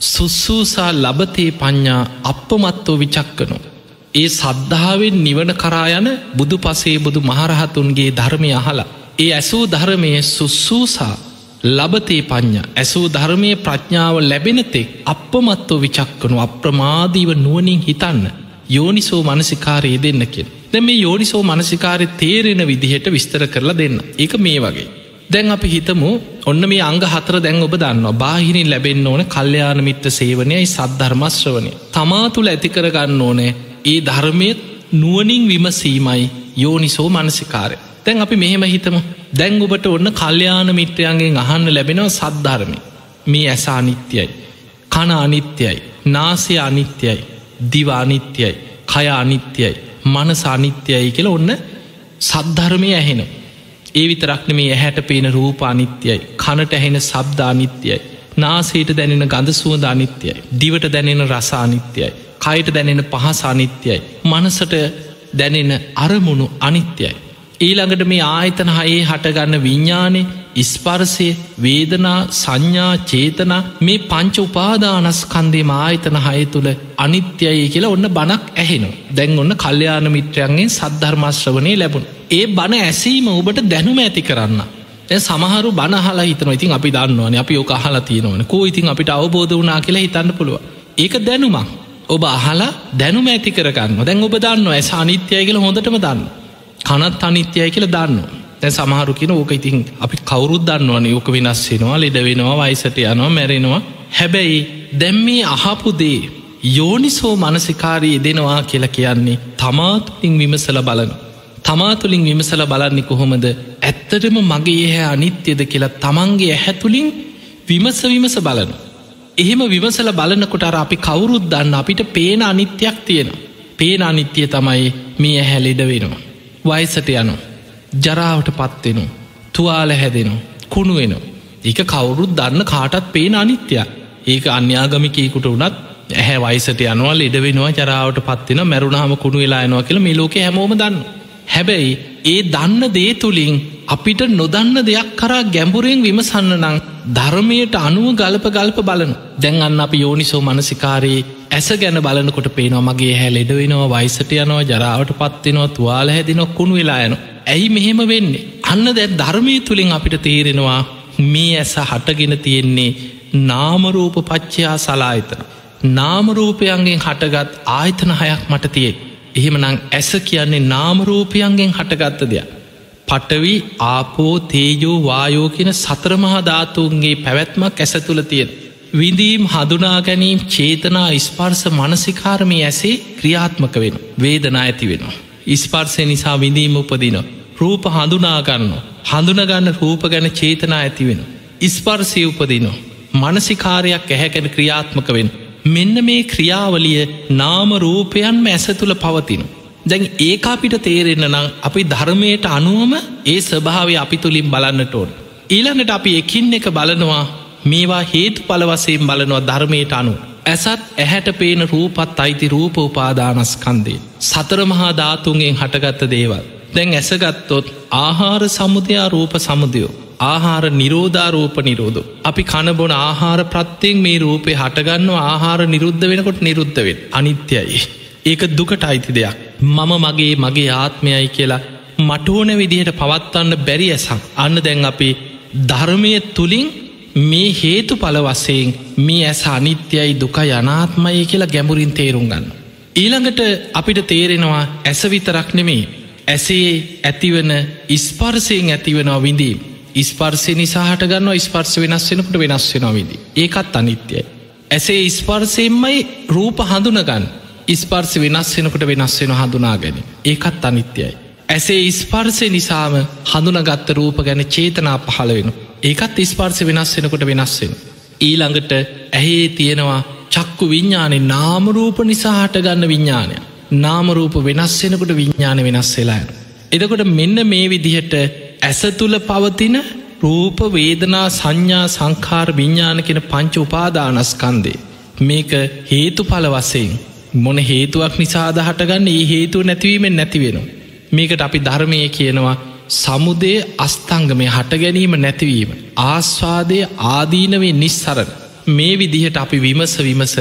සුස්සූසා ලබතේ පඤ්ඥා අපපමත්තෝ විචක්කනු. ඒ සද්ධාවෙන් නිවන කරායන බුදු පසේ බුදු මහරහතුන්ගේ ධර්මය අහලා. ඒ ඇසූ ධර්මය සුස්සූසා ලබතේ පඥ්ඥ ඇසූ ධර්මය ප්‍රඥාව ලැබෙනතෙක් අපමත්ව විචක්කනු අප්‍රමාදීව නුවනින් හිතන්න යෝනිසෝ මනසිකාරයේ දෙන්න කියෙන්. දැ මේ යෝනිසෝ මනසිකාරය තේරෙන විදිහට විස්තර කරලා දෙන්න. එක මේ වගේ. දැන් අපි හිතමු ඔන්න මේ අංග හතර දැන් ඔබ දන්න බාහිරින් ලැබෙන්න්න ඕන කල්්‍යයාන මිත්‍ර සේවනයයි සද්ධර්මශ්‍රවනය තමා තුළ ඇතිකරගන්න ඕනෑ ඒ ධර්මයත් නුවනින් විමසීමයි යෝනිසෝ මනසිකාරය. තැන් අපි මෙහෙම හිතම. දැන් ඔබට ඔන්න කල්්‍යයාන මිත්‍රයන්ගෙන් අහන්න ලැබෙනව සද්ධර්මය මේ ඇස අනිත්‍යයි කන අනිත්‍යයි නාසය අනිත්‍යයි දිවානිත්‍යයි කය අනිත්‍යයි මනස අනිත්‍යයි කියල ඔන්න සද්ධර්මය ඇහෙන ඒ විතරක්න මේ ඇහැට පේන රූප අනිත්‍යයි කනට ඇහෙන සබ්ධ අනිත්‍යයි නාසේට දැනෙන ගඳ සුවද අනිත්‍යයි දිවට දැනෙන රස අනිත්‍යයි කයට දැනෙන පහස අනිත්‍යයි මනසට දැනෙන අරමුණු අනිත්‍යයි. ඊළඟට මේ ආයතන හයේ හටගන්න විඤ්ඥානේ ඉස්පර්සය වේදනා සංඥා චේතනා මේ පංච උපාදානස්කන්දේ ආයතන හය තුළ අනිත්‍යයි කියලා ඔන්න බණක් ඇහෙනු දැන් ඔන්න කල්්‍යයාන මිත්‍රයන්ගේ සද්ධර්මශ්‍රවනය ලැබුණ. ඒ බණ ඇසීම ඔබට දැනුම ඇති කරන්න. ඇ සමහරු බනහලා හිතන ඉතින් අපි දන්නවන අපි ඕක අහලා තියෙනවන. කෝ ඉතින් අපිට අවබෝධ වනා කියලා හිතන්න පුළුව ඒක දැනුමක්. ඔබ අහලා දැනුම ඇති කරගන්න දැන් ඔබ දන්න ඇ අනිත්‍යය කියල හොඳටම දන්න කනත් අනිත්‍යය කියල දන්න තැ සමහරු කියෙන ඕක ඉතින් අපි කවුරුත් දන්නවන. ඕක වෙනස් වෙනවා ලෙඩ වෙනවා වයිසට යනවා මැරෙනවා. හැබැයි දැම්මේ අහපු දේ යෝනිසෝ මනසිකාරී දෙනවා කියලා කියන්නේ තමාතුලින් විමසල බලන තමාතුලින් විමසල බලන්නේ කොහොමද? ඇත්තටම මගේ එහැ අනිත්‍යද කියලා තමන්ගේ ඇහැතුලින් විමස විමස බලන එහෙම විමසල බලනකොට අර අපි කවුරුත් දන්න අපිට පේන අනිත්‍යයක් තියෙන පේන අනිත්‍යය තමයි මේ ඇහැ ලෙඩ වෙනවා. වයිසට යනු. ජරාවට පත්වෙනු තුවාල හැදෙනු. කුණු වෙන. ඒක කවුරුත් දන්න කාටත් පේන අනිත්‍යයක්. ඒක අන්‍යාගමිකයකුට වනත් ඇහැ වයිසට යනවා ලෙඩ වෙනවා ජරාවට පත්වෙන මැරුණහම කුණු වෙලායනවා කියල මේ ලෝක හැමෝම දන්න හැබැයි ඒ දන්න දේ තුළින් අපිට නොදන්න දෙයක් කරා ගැඹුරෙන් විමසන්න නං ධර්මයට අනුව ගල්ප ගල්ප බලන දැන් අන්න අප යෝනිසෝ මනසිකාරයේ ඇස ගැන බලනකොට පේනවා මගේ හැ ලෙඩ වෙනවා වයිසට යනවා ජරාවට පත්වෙනවා තුවාල හැදිනො කුණු වෙලා යන ඇයි මෙහෙම වෙන්නේ? අන්න දැ ධර්මය තුළින් අපිට තේරෙනවා මේ ඇස හටගෙන තියෙන්නේ නාමරූප පච්චයා සලායතන. නාමරූපයන්ගෙන් හටගත් ආයතන හයක් මට තියේ එහෙමනං ඇස කියන්නේ නාමරූපයන්ගෙන් හටගත්ත දෙයක්. පටවි ආපෝ තේජෝ වායෝ කියන සතරමහා ධාතුන්ගේ පැවැත්මක් ඇස තුළ තියෙන. විඳීම් හඳුනා ගැනීම් චේතනා ඉස්පර්ස මනසිකාරමය ඇසේ ක්‍රියාත්මක වෙන වේදනා ඇති වෙනවා. ඉස්පර්සය නිසා විඳීම උපදින. රූප හඳුනාගන්න හඳුනගන්න රූප ගැන චේතනා ඇති වෙන. ඉස්පර්සය උපදිනවා. මනසිකාරයක් ඇහැකැන ක්‍රියාත්මක වෙන. මෙන්න මේ ක්‍රියාවලිය නාම රූපයන්ම ඇස තුළ පවතිනවා. දැන් ඒ අපිට තේරෙන්න නම් අපි ධර්මයට අනුවම ඒ ස්වභාවය අපි තුළින් බලන්නට ඕන්. ඊළඟට අපි එකින් එක බලනවා මේවා හේතු පලවසයෙන් බලනවා ධර්මයට අනු. ඇසත් ඇහැට පේන රූපත් අයිති රූප උපාදානස්කන්දේ. සතර මහා ධාතුන්ගෙන් හටගත්ත දේවල්. දැන් ඇසගත්තොත් ආහාර සමුදයා රූප සමුදයෝ. ආහාර නිරෝධාරූප නිරෝධ. අපි කණබොන ආහාර ප්‍රත්තියෙන් මේ රූපය හටගන්න ආහාර නිරුද්ධ වෙනකොට නිරුද්ධවෙන් අනිත්‍යයි. ඒක දුකට අයිති දෙයක්. මම මගේ මගේ ආත්මයයි කියලා මටෝන විදිහට පවත්වන්න බැරි ඇසක් අන්න දැන් අපි ධර්මය තුළින් මේ හේතු පල වසයෙන් මේ ඇස අනිත්‍යයි දුක යනාත්මය කියලා ගැඹුරින් තේරුම් ගන්න. ඊළඟට අපිට තේරෙනවා ඇස විතරක් නෙමේ ඇසේ ඇතිවන ඉස්පර්සයෙන් ඇතිවෙනවා විඳීම් ඉස්පර්සය නිසාහට ගන්න ස්පර්ස වෙනස් වෙනකට වෙනස් වෙනවා විදි ඒකත් අනිත්‍යයි. ඇසේ ඉස්පර්සයෙන්මයි රූප හඳුනගන්න ඉස්පර්ස වෙනස් වෙනකට වෙනස් වෙන හඳුනා ගැන ඒකත් අනිත්‍යයි. ඇසේ ඉස්පර්සය නිසාම හඳුනගත්ත රූප ගැන චේතනා පහළ වෙන ඒකත් ඉස්පර්ස වෙනස් වෙනකොට වෙනස්වෙන. ඊළඟට ඇහේ තියෙනවා චක්කු විඤ්ඥානෙ නාමරූප නිසා හටගන්න විඤ්ඥානය නාමරූප වෙනස් වෙනකොට විඤ්ඥාන වෙනස් වෙලායන. එදකොට මෙන්න මේ විදිහට ඇස තුළ පවතින රූප වේදනා සංඥා සංකාර විඤ්ඥාන කෙන පංච උපාදානස්කන්දේ. මේක හේතු පල වසයෙන් මොන හේතුවක් නිසාද හටගන්න ඒ හේතුව නැතිවීමෙන් නැතිවෙන. මේකට අපි ධර්මය කියනවා සමුදේ අස්තංගමය හට ගැනීම නැතිවීම. ආස්වාදය ආදීනවේ නිස්සරණ. මේ විදිහට අපි විමස විමස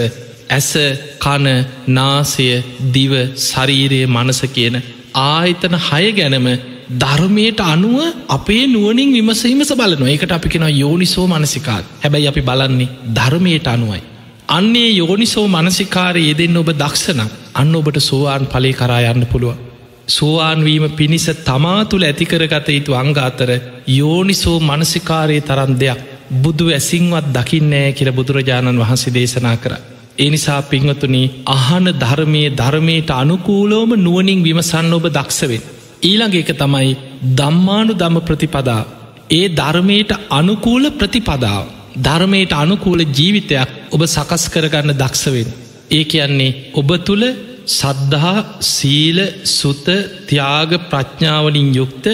ඇස කන නාසය දිව ශරීරය මනස කියන ආහිතන හය ගැනම ධර්මයට අනුව අපේ නුවනින් විමසීමස බලන එකට අපි කෙන යෝනිසෝ මනසිකාත් හැබැයි අපි බලන්නේ ධර්මයට අනුවයි. අන්නේ යෝනිසෝ මනසිකාරය යෙදෙන් ඔබ දක්ෂන අන්න ඔබට සෝවාන් පලේ කරා යන්න පුළුව. සෝවාන්වීම පිණිස තමා තුළ ඇතිකරගත යුතු අංග අතර යෝනිසෝ මනසිකාරයේ තරන් දෙයක් බුදු ඇසිංවත් දකින්නෑ කියල බුදුරජාණන් වහන්සේ දේශනා කර. එනිසා පිංහතුනි අහන ධර්මය ධර්මයට අනුකූලෝම නුවනින් විමසන්න ඔබ දක්ෂවෙන්. ඊළඟ එක තමයි දම්මානු දම ප්‍රතිපදා. ඒ ධර්මයට අනුකූල ප්‍රතිපදාව. ධර්මයට අනුකූල ජීවිතයක් ඔබ සකස් කරගන්න දක්ෂවෙන්. ඒ කියන්නේ ඔබ තුළ සද්ධහා සීල සුත ත්‍යාග ප්‍රඥාවලින් යුක්ත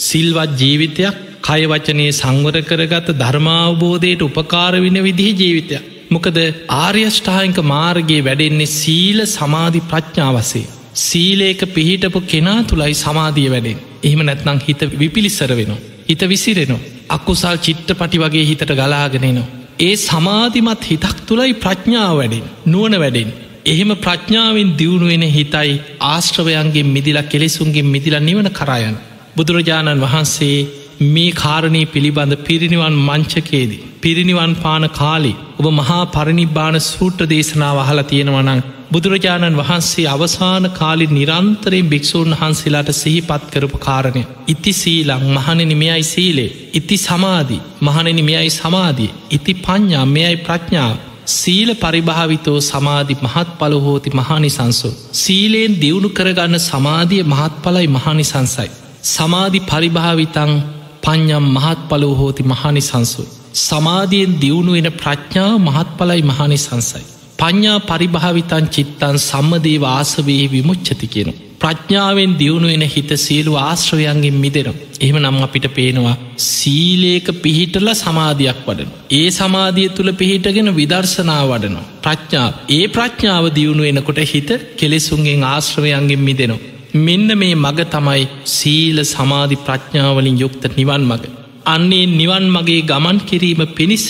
සිල්වත් ජීවිතයක් කයවචනය සංවර කරගත ධර්මාවබෝධයට උපකාර වෙන විදිහ ජීවිතයක්. මොකද ආර්යෂ්ඨායික මාර්ගයේ වැඩෙන්නේ සීල සමාධි ප්‍රඥාවසේ. සීලේක පිහිටපු කෙනා තුළයි සමාධිය වැඩෙන්. එහෙම නැත්නං හිත විපිලිස්සර වෙනවා. හිත විසිරෙනවා. අකුසල් චිත්‍රපටි වගේ හිතට ගලාගෙනනවා. ඒ සමාධිමත් හිතක් තුළයි ප්‍රඥාව වැඩෙන් නුවන වැඩෙන්. එහෙම ප්‍රඥාවෙන් දියුණුවෙන හිතයි ආශ්‍රවයන්ගේ මිදිලා කෙලෙසුන්ගේ මිදිල නිවන කරායන්. බුදුරජාණන් වහන්සේ මේ කාරණී පිළිබඳ පිරිනිවන් මංචකේදී. පිරිනිවන් පාන කාලි ඔබ මහා පරිනිබ්බාන සූට්‍ර දේශනාව අහලා තියෙනවනං බුදුරජාණන් වහන්සේ අවසාන කාලි නිරන්තරයෙන් භික්‍ෂූන් වහන්සේලාට සිහිපත් කරපු කාරණය. ඉති සීලං මහණනි මෙයයි සීලේ. ඉති සමාධී මහණනි මෙයයි සමාධී. ඉති පඤ්ඥා මෙයයි ප්‍රඥාව. සීල පරිභාවිතෝ සමාධි මහත් පලහෝති මහනිසංසු. සීලයෙන් දියුණු කරගන්න සමාධිය මහත් පලයි මහනිසංසයි. සමාධි පරිභාවිතං පඤ්ඥම් මහත් පලෝහෝති මහනිසංසු. සමාධියෙන් දියුණු වෙන ප්‍රඥා මහත් පලයි මහනිසංසයි. පඤ්ඥා පරිභාවිතන් චිත්තන් සම්මදේ වාසවයේ විමුච්චති කියෙන. ප්‍රඥාවෙන් දියුණු වෙන හිත සියලු ආශ්‍රවයන්ගෙන් මිදෙන. එහෙම නම් අපිට පේනවා සීලේක පිහිටල සමාධයක් වඩන. ඒ සමාධිය තුළ පිහිටගෙන විදර්ශනා වඩන. ප්‍රඥා ඒ ප්‍රඥාව දියුණු වෙනකොට හිත කෙලෙසුන්ගෙන් ආශ්‍රවයන්ගෙන් මිදෙනවා. මෙන්න මේ මග තමයි සීල සමාධි ප්‍රඥාවලින් යුක්ත නිවන් මග. අන්නේ නිවන් මගේ ගමන් කිරීම පිණිස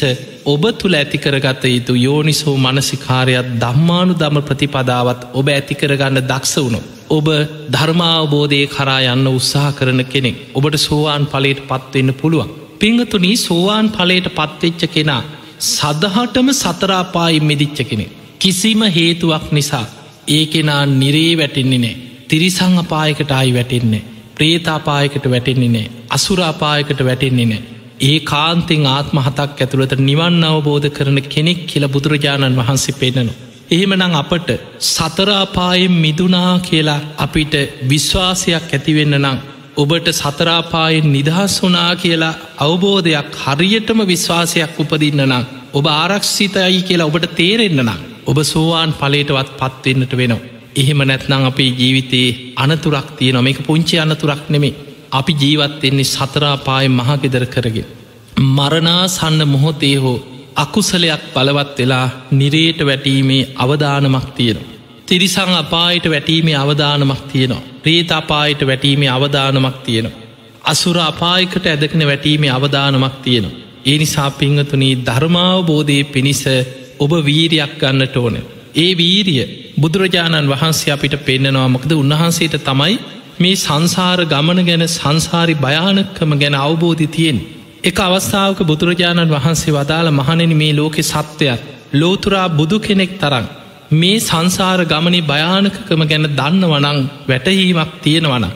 ඔබ තුළ ඇතිකරගත යුතු යෝනිසෝ මනසිකාරයක් දම්මානු දම ප්‍රතිපදාවත් ඔබ ඇතිකරගන්න දක්ෂ වුණු. ඔබ ධර්මාවබෝධය කරා යන්න උත්සාහ කරන කෙනෙක් ඔබට සෝවාන් පලට පත්වෙන්න පුළුවන්. පිංහතුනී සෝවාන් පලට පත්වෙච්ච කෙනා සදහටම සතරාපායිම් මෙදිච්ච කෙනෙ. කිසිම හේතුවක් නිසා ඒ කෙනා නිරේ වැටෙන්නේ නෑ. තිරිසං අපායකට ආයි වැටෙන්නේ. ප්‍රේතාපායකට වැටෙන්නේ නෑ. අසුරාපායකට වැටෙන්නේ නෑ. ඒ කාන්තෙන් ආත්ම හතක් ඇතුළට නිවන් අවබෝධ කරන කෙනෙක් කියල බුදුරජාණන් වහන්සේ පෙන්න්නනවා. එහෙමනං අපට සතරාපායෙන් මිදුනා කියලා අපිට විශ්වාසයක් ඇතිවෙන්න නං ඔබට සතරාපායෙන් නිදහස් වනා කියලා අවබෝධයක් හරියටම විශ්වාසයක් උපදින්න නම් ඔබ ආරක්ෂිතයි කියලා ඔබට තේරෙන්න්න නම් ඔබ සෝවාන් පලේටවත් පත්වෙන්නට වෙනවා. එහෙම නැත්නං අපේ ජීවිතයේ අනතුරක් තිය නොම එක පුංචි අනතුරක් නෙමේ අපි ජීවත්වෙන්නේ සතරාපාය මහගෙදර කරගෙන. මරණා සන්න මොහොතේ හෝ අකුසලයක් බලවත් වෙලා නිරේට වැටීමේ අවධානමක් තියෙනවා. තිරිසං අපායට වැටීමේ අවධානමක් තියෙනවා. ප්‍රේත අපායට වැටීමේ අවධානමක් තියෙනවා. අසුර අපායකට ඇදකන වැටීමේ අවධානමක් තියෙනවා. ඒ නිසා පිංහතුනී ධර්මාවබෝධය පිණිස ඔබ වීරයක් ගන්නට ඕන. ඒ වීරිය බුදුරජාණන් වහන්සේ අපිට පෙන්න්නනවා මොකද උන්වහන්සේට තමයි මේ සංසාර ගමන ගැන සංසාරි භයානකම ගැන අවබෝධි තියෙන්. එක අවස්ථාවක බුදුරජාණන් වහන්සේ වදාළ මහනෙන මේ ලෝකෙ සත්වයක් ලෝතුරා බුදු කෙනෙක් තරන් මේ සංසාර ගමනි භයානකකම ගැන දන්න වනං වැටහීමක් තියෙනවන.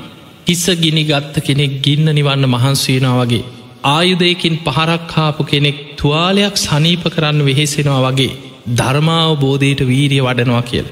හිස්ස ගිනි ගත්ත කෙනෙක් ගින්න නිවන්න මහන්සේනවා වගේ. ආයුදයකින් පහරක්කාපු කෙනෙක් තුවාලයක් සනීප කරන්න වෙහෙසෙනවා වගේ ධර්මාවබෝධයට වීරිය වඩනවා කියල.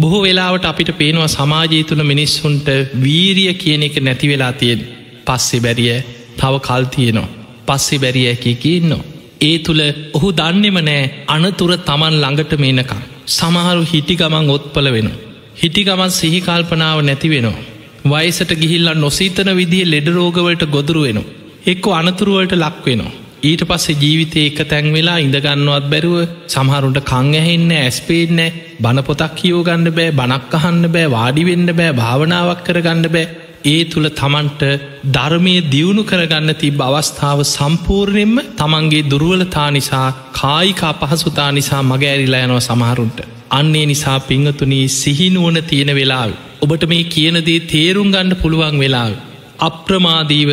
බොහෝ වෙලාවට අපිට පේනවා සමාජය තුළ මිනිස්සුන්ට වීරිය කියන එක නැති වෙලා තියෙන් පස්සෙ බැරිය තව කල් තියෙනවා. පස්සෙ බැරිය ඇකි ඉන්නවා. ඒ තුළ ඔහු දන්නෙම නෑ අනතුර තමන් ළඟට මේනකම්. සමහරු හිටි ගමන් ඔත්පල වෙන. හිටි ගමන් සිහිකල්පනාව නැති වෙනවා. වයිසට ගිහිල්ල නොසීතන විදිහ ලෙඩරෝගවලට ගොදුරු වෙනවා. එක්කො අනතුරුවලට ලක් වෙනවා. ඊට පස්සේ ජීවිතය එක තැන් වෙලා ඉඳගන්නවත් බැරුව සමහරුන්ට කං ඇහෙන්න ඇස්පේන්නෑ බණපොතක් කියෝ ගන්න බෑ බනක් අහන්න බෑ වාඩිවෙන්න බෑ භාවනාවක් කරගන්න බෑ ඒ තුළ තමන්ට ධර්මය දියුණු කරගන්න තිබ අවස්ථාව සම්පූර්ණයෙන්ම තමන්ගේ දුරුවලතා නිසා කායිකා පහසුතා නිසා මගෑරිලා යනව සමහරුන්ට. අන්නේ නිසා පිංහතුනී සිහිනුවන තියෙන වෙලාව. ඔබට මේ කියනදේ තේරුම් ගන්න පුළුවන් වෙලාව. අප්‍රමාදීව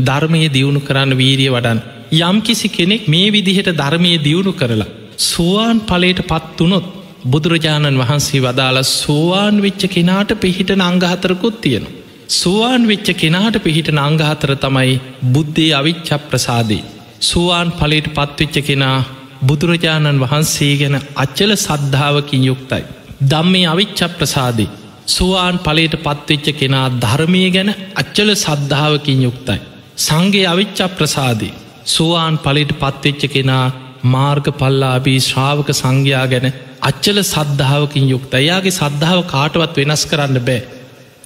ධර්මය දියුණු කරන්න වීරිය වඩන්. යම් කිසි කෙනෙක් මේ විදිහට ධර්මය දියුණු කරලා. සෝවාන් පලට පත්වනොත් බුදුරජාණන් වහන්සේ වදාළ සෝවාන් වෙච්ච කෙනාට පිහිට නංගහතරකුත් තියෙනවා. සුවාන් වෙච්ච කෙනාට පිහිට නංගහතර තමයි බුද්ධේ අවිච්ච ප්‍රසාදී. සුවාන් පලට පත්වෙච්ච කෙනා බුදුරජාණන් වහන්සේ ගැන අච්චල සද්ධාවකින් යුක්තයි. දම්මේ අවිච්ච ප්‍රසාදී. සුවාන් පලට පත්වෙච්ච කෙනා ධර්මය ගැන අච්චල සද්ධාවකින් යුක්තයි. සංගේ අවිච්ච ප්‍රසාදී. සුවාන් පලට පත්වෙච්ච කෙනා මාර්ග පල්ලාබී ශ්‍රාවක සංඝයා ගැන අච්චල සද්ධාවකින් යුක්ත එයාගේ සද්ධාව කාටවත් වෙනස් කරන්න බෑ.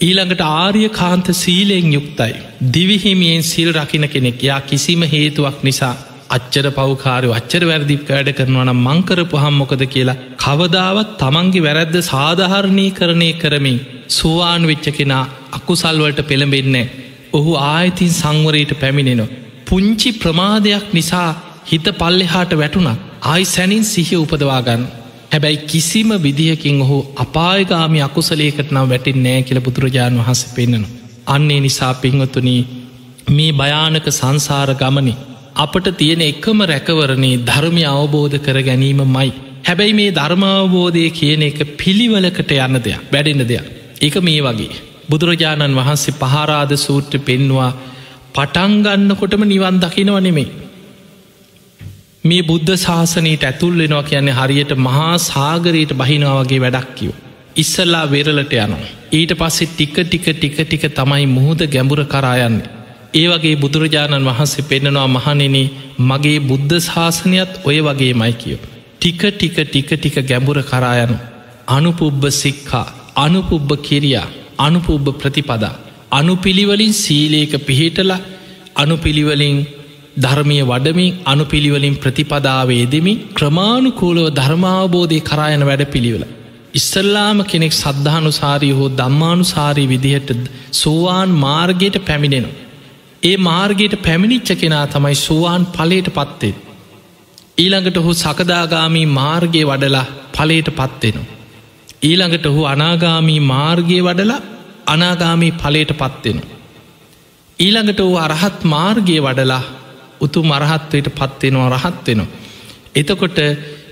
ඊළඟට ආර්ය කාන්ත සීලයෙන් යුක්තයි. දිවිහිමියෙන් සිල් රකින කෙනෙක් යා කිසිම හේතුවක් නිසා අච්චර පවකාරය අච්චර වැරදි වැඩ කරනවන මංකරපු හම්මොකද කියලා කවදාවත් තමන්ගේ වැරැද්ද සාධහරණය කරණය කරමින් සුවාන් වෙච්ච කෙනා අකුසල්වලට පෙළඹෙන්නේ. ඔහු ආයතින් සංවරයට පැමිණෙනවා. පුංචි ප්‍රමාදයක් නිසා හිත පල්ලෙහාට වැටුණක් ආයි සැනින් සිහිය උපදවාගන්න හැබැයි කිසිම විදිහකින් ඔහු අපායගාමි අකුසලේකට නම් වැටින් නෑ කියල බුදුරජාණන් වහස පෙන්න්නන. අන්නේ නිසා පින්වතුනී මේ භයානක සංසාර ගමනි අපට තියෙන එකම රැකවරණේ ධර්මය අවබෝධ කර ගැනීම මයි. හැබැයි මේ ධර්මාවබෝධය කියන එක පිළිවලකට යන්න දෙයක් බැඩෙන දෙයක්. එක මේ වගේ. බුදුරජාණන් වහන්සේ පහරාද සූත්‍ර පෙන්වා පටන්ගන්නකොටම නිවන් දකිනව නෙමේ. මේ බුද්ධ ශාසනීට ඇතුල් වෙනවා කියන්නේ හරියට මහා සාගරයට බහිනාවගේ වැඩක් කිව්. ඉස්සල්ලා වෙරලට යනවා. ඊට පස්සෙ ටික ටික ටික ටික තමයි මුහුද ගැඹුර කරායන්න. ඒ වගේ බුදුරජාණන් වහන්සේ පෙන්නවා මහනෙන මගේ බුද්ධ ශාසනයත් ඔය වගේ මයි කියෝ. ටික ටික ටික ටික ගැඹුර කරායනු. අනුපුබ්බ සික්කා අනුපුබ්බ කිරියා අනුපුබ්බ ප්‍රතිපදා. අනුපිළිවලින් සීලේක පිහිටල අනුපිළිවලින් ධර්මය වඩමින් අනුපිළිවලින් ප්‍රතිපදාවේදමින් ක්‍රමාණුකූලව ධර්මාවබෝධය කරායන වැඩ පිළිවෙල. ඉස්සල්ලාම කෙනෙක් සද්ධානුසාරී හෝ දම්මානුසාරී විදිහට සෝවාන් මාර්ගයට පැමිණෙනවා. ඒ මාර්ගයට පැමිණිච්ච කෙනා තමයි සෝවාන් පලට පත්තේ. ඊළඟට ඔහු සකදාගාමී මාර්ගය වඩලා පලයට පත්වෙනවා. ඊළඟට ඔහු අනාගාමී මාර්ගය වඩලා අනාගාමී පලයට පත්වෙනවා. ඊළඟට වූ අරහත් මාර්ගය වඩලා උතු මරහත්වයට පත්වෙනවා රහත්වෙනවා. එතකොට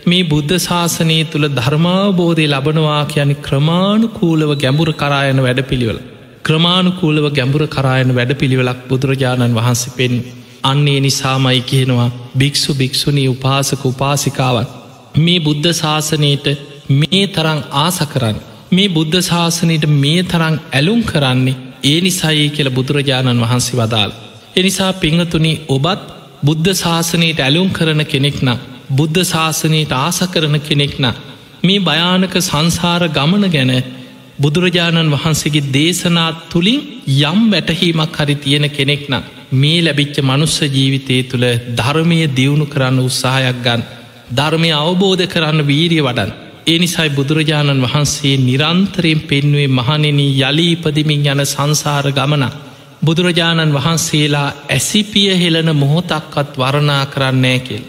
මේ බුද්ධ ශාසනය තුළ ධර්මාබෝධය ලබනවා කියන ක්‍රමාණුකූලව ගැඹුර කරායන වැඩ පිළිවෙල. ක්‍රමාණුකූලව ගැඹුර කරායන වැඩ පිළිවෙලක් බුදුරජාණන් වහන්සේ පෙන් අන්නේ නිසාමයි කියනවා භික්‍ෂු භික්‍ෂුණී උපාසක උපාසිකාවන්. මේ බුද්ධ ශාසනයට මේ තරං ආස කරන්න. මේ බුද්ධ ශාසනයට මේ තරං ඇලුම් කරන්නේ ඒ නිසයි කියල බුදුරජාණන් වහන්සේ වදාල්. එනිසා පිංහතුනි ඔබත් බුද්ධ ශාසනයට ඇලුම් කරන කෙනෙක්නම් බුද්ධ ශාසනයට ආස කරන කෙනෙක්න මේ භයානක සංසාර ගමන ගැන බුදුරජාණන් වහන්සේගේ දේශනාත් තුළින් යම් වැටහීමක් හරි තියෙන කෙනෙක්න මේ ලැබිච්ච මනුස්ස ජීවිතය තුළ ධර්මය දියුණු කරන්න උත්සාහයක් ගන්න ධර්මය අවබෝධ කරන්න වීරිය වඩන් ඒ නිසයි බුදුරජාණන් වහන්සේ නිරන්තරයෙන් පෙන්වේ මහනෙන යලීපදිමින් යන සංසාර ගමන. බුදුරජාණන් වහන්සේලා ඇසිපිය හෙළන මොහොතක්වත් වරණා කරන්නෑ කෙල්.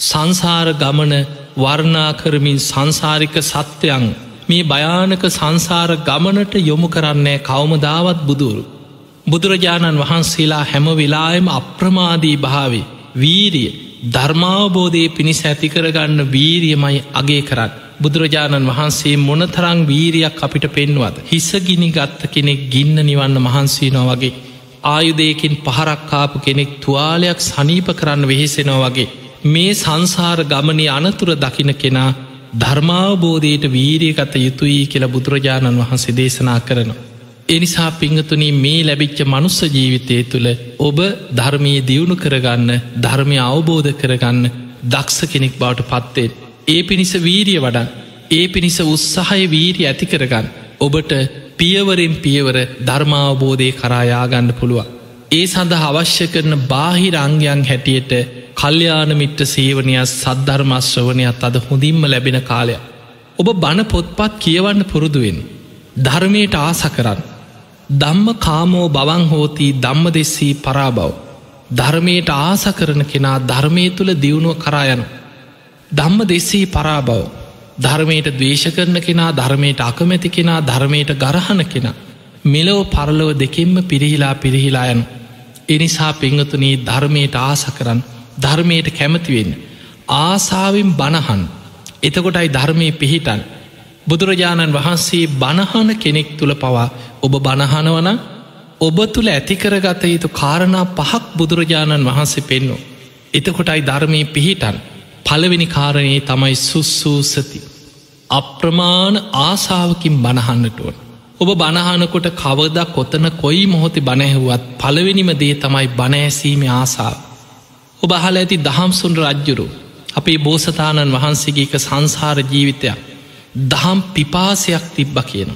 සංසාර ගමන වර්ණා කරමින් සංසාරික සත්‍යයන් මේ භයානක සංසාර ගමනට යොමු කරන්නේ කවමදාවත් බුදුරු. බුදුරජාණන් වහන්සේලා හැම වෙලායම අප්‍රමාදී භාවේ වීරිය ධර්මාවබෝධය පිණිස ඇතිකරගන්න වීරියමයි අගේ කරන්න. බුදුරජාණන් වහන්සේ මොනතරං වීරියක් අපිට පෙන්වත් හිසගිනි ගත්ත කෙනෙක් ගින්න නිවන්න මහන්සේනවා වගේ ආයුදයකින් පහරක්කාපු කෙනෙක් තුවාලයක් සනීප කරන්න වෙහෙසෙනවා වගේ මේ සංසාර ගමනය අනතුර දකින කෙනා ධර්මාවබෝධයට වීරියගත යුතුයි කියලා බුදුරජාණන් වහන්සේ දේශනා කරනවා. එනිසා පිංහතුනී මේ ලැබිච්ච මනුස්ස ජීවිතය තුළ ඔබ ධර්මය දියුණු කරගන්න ධර්මය අවබෝධ කරගන්න දක්ෂ කෙනෙක් බවට පත්තේ. ඒ පිණිස වීරිය වඩන් ඒ පිණිස උත්සාහය වීරි ඇති කරගන්න ඔබට පියවරෙන් පියවර ධර්මාවබෝධය කරායාගන්න පුළුවන්. ඒ සඳ අවශ්‍ය කරන බාහිරංගයන් හැටියට කල්්‍යයාන මිට්ට සේවනයක් සද්ධර්මශ්‍රවනයක් අද හොඳින්ම ලැබෙන කාලයක්. ඔබ බණ පොත්පත් කියවන්න පුරුදුවෙන්. ධර්මයට ආස කරන්න. දම්ම කාමෝ බවන් හෝතිී දම්ම දෙෙස්සී පරාබව්. ධර්මයට ආස කරන කෙනා ධර්මය තුළ දියුණුව කරායනු. දම්ම දෙෙස්සී පරාබව්. ධර්මයට දවේශ කරන කෙනා ධර්මයට අකමැති කෙනා ධර්මයට ගරහණ කෙනා. මෙලෝ පරලොව දෙකෙන්ම පිරිහිලා පිරිහිලායනු. එනිසා පිංහතුනී ධර්මයට ආස කරන්න ධර්මයට කැමතිවෙන්න. ආසාාවෙන් බණහන් එතකොටයි ධර්මය පිහිටන් බුදුරජාණන් වහන්සේ බණහන කෙනෙක් තුළ පවා ඔබ බණහනවන ඔබ තුළ ඇතිකරගත යුතු කාරණා පහක් බුදුරජාණන් වහන්සේ පෙන්නු. එතකොටයි ධර්මය පිහිටන් පළවෙනි කාරණයේ තමයි සුස්සූසති. අප්‍රමාණ ආසාාවකින් බණහන්නටුවන්. ඔබ බණහනකොට කවද කොතන කොයි මොහොති බණැහුවත් පළවෙනිම දේ තමයි බණෑසීම ආසාාව. ඔබ අහල ඇති දහම්සුන් රජ්ජුරු අපේ බෝසතාණන් වහන්සේගේක සංසාර ජීවිතයක් දහම් පිපාසයක් තිබ්බ කියන.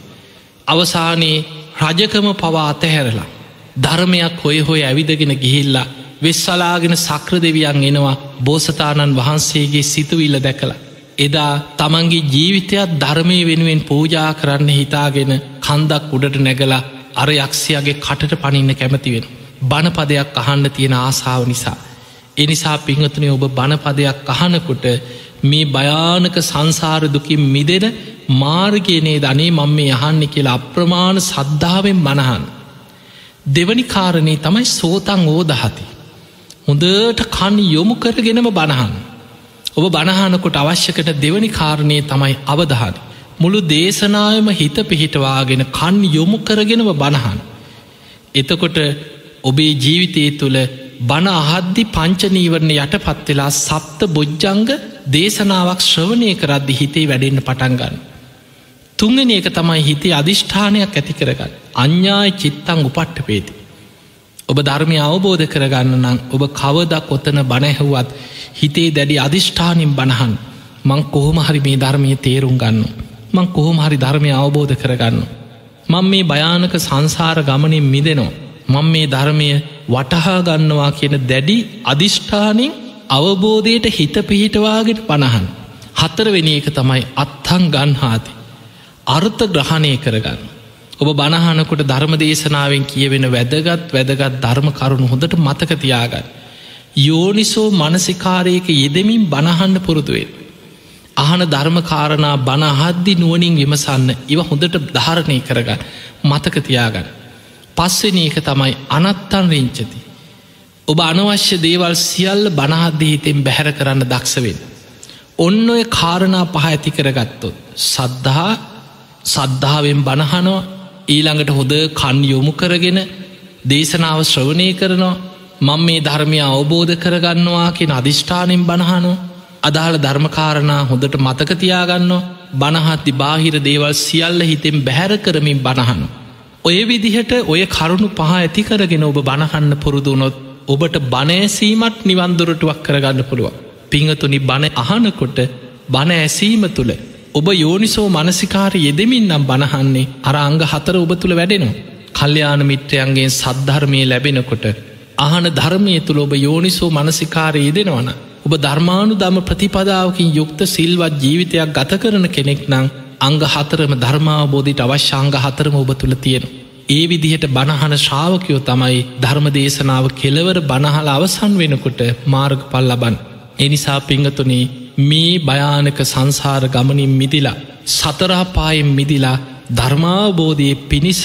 අවසානයේ රජකම පවා අතහැරලා ධර්මයක් හොය හොය ඇවිදගෙන ගිහිල්ලා වෙස්සලාගෙන සක්‍ර දෙවියන් එනවා බෝසතාණන් වහන්සේගේ සිතුවිල්ල දැකලා. එදා තමන්ගේ ජීවිතයක් ධර්මය වෙනුවෙන් පූජා කරන්න හිතාගෙන කන්දක් උඩට නැගලා අර යක්ෂයාගේ කටට පනින්න කැමතිවෙන. බණපදයක් අහන්න තියෙන ආසාාව නිසා. එනිසා පිංහතුනේ ඔබ බණපදයක් අහනකොට මේ භයානක සංසාරදුකින් මිදෙන මාර්ගයනේ ධනේ මං මේ යහන්න කියලා අප්‍රමාණ සද්ධාවෙන් බණහන්. දෙවනි කාරණය තමයි සෝතන් ඕදහති. හොඳට කන් යොමු කරගෙනම බණහන්. ඔබ බණහනකොට අවශ්‍යකට දෙවනි කාරණය තමයි අවධහන. මුළු දේශනායම හිත පිහිටවාගෙන කන් යොමු කරගෙනව බණහන්. එතකොට ඔබේ ජීවිතය තුළ බණ අහද්දි පංචනීවරණ යට පත්වෙලා සප්ත බොජ්ජංග දේශනාවක් ශ්‍රවණය කරද්දි හිතේ වැඩෙන්න්න පටන්ගන්න. තුංගෙන ඒක තමයි හිතේ අධිෂ්ඨානයක් ඇති කරගන්න අඥ්ඥාය චිත්තං උපට්ට පේති. ඔබ ධර්මය අවබෝධ කරගන්න නම් ඔබ කවදක් ඔත්තන බණැහුවත් හිතේ දැඩි අධිෂ්ඨානින් බණහන් මං කොහොම හරි මේ ධර්මය තේරුම් ගන්න. මං කොහොම හරි ධර්මය අවබෝධ කරගන්න. මං මේ භයානක සංසාර ගමනින් මිදෙනවා. මං මේ ධර්මය වටහා ගන්නවා කියන දැඩි අධිෂ්ඨානින් අවබෝධයට හිත පිහිටවාගෙන පණහන්. හතරවෙනි එක තමයි අත්තං ගන්හාති. අර්ථ ග්‍රහණය කරගන්න. ඔබ බණහනකොට ධර්ම දේශනාවෙන් කියවෙන වැදගත් වැදගත් ධර්ම කරුණු හොඳට මතකතියාගන්න. යෝනිසෝ මනසිකාරයක යෙදමින් බණහන්න පුරුදුවේ. අහන ධර්මකාරණා බණහද්දි නුවනින් විමසන්න ඉව හොඳට ධාරණය කරගන්න මතකතියාගන්න. පස්වෙන එක තමයි අනත්තන් රිංචති. ඔබ අනවශ්‍ය දේවල් සියල්ල බණහද්දහිතෙන් බැහැර කරන්න දක්ෂවෙන්. ඔන්න ඔය කාරණා පහ ඇති කරගත්තොත්. සද්ධහා සද්ධාවෙන් බණහනවා ඊළඟට හොද කන් යොමු කරගෙන දේශනාව ශ්‍රවණය කරනවා මං මේ ධර්මය අවබෝධ කරගන්නවා කියෙන අධිෂ්ඨානෙන් බණහනෝ අදාළ ධර්මකාරණා හොඳට මතකතියාගන්න බණහත්ති බාහිර දේවල් සියල්ල හිතෙන් බැහැර කරමින් බණහනු. ඔය විදිහට ඔය කරුණු පහ ඇති කරගෙන ඔබ බණහන්න පුරුදුනොත් ඔබට බණෑසීමත් නිවන්දුරටුවක් කරගන්න පුළුව. පිංහතුනි බණ අහනකොට බණ ඇසීම තුළ ඔබ යෝනිසෝ මනසිකාර යෙදමින් නම් බණහන්නේ අර අංග හතර ඔබ තුළ වැඩෙනවා. කල්්‍යයාන මිත්‍රයන්ගේ සද්ධර්මය ලැබෙනකොට. අහන ධර්මය තුළ ඔබ යෝනිසෝ මනසිකාරය යෙදෙනවන. ඔබ ධර්මානු දම ප්‍රතිපදාවකින් යුක්ත සිල්වත් ජීවිතයක් ගත කරන කෙනෙක් නං අංග හතරම ධර්මාබෝධිට අවශ්‍යංග හතරම ඔබ තුළ තියෙන. ඒ විදිහට බණහන ශ්‍රාවකයෝ තමයි ධර්ම දේශනාව කෙලවර බණහල අවසන් වෙනකොට මාර්ග පල් ලබන්. එනිසා පිංගතුනේ මේ භයානක සංසාර ගමනින් මිදිලා සතරාපායෙන් මිදිලා ධර්මාබෝධය පිණිස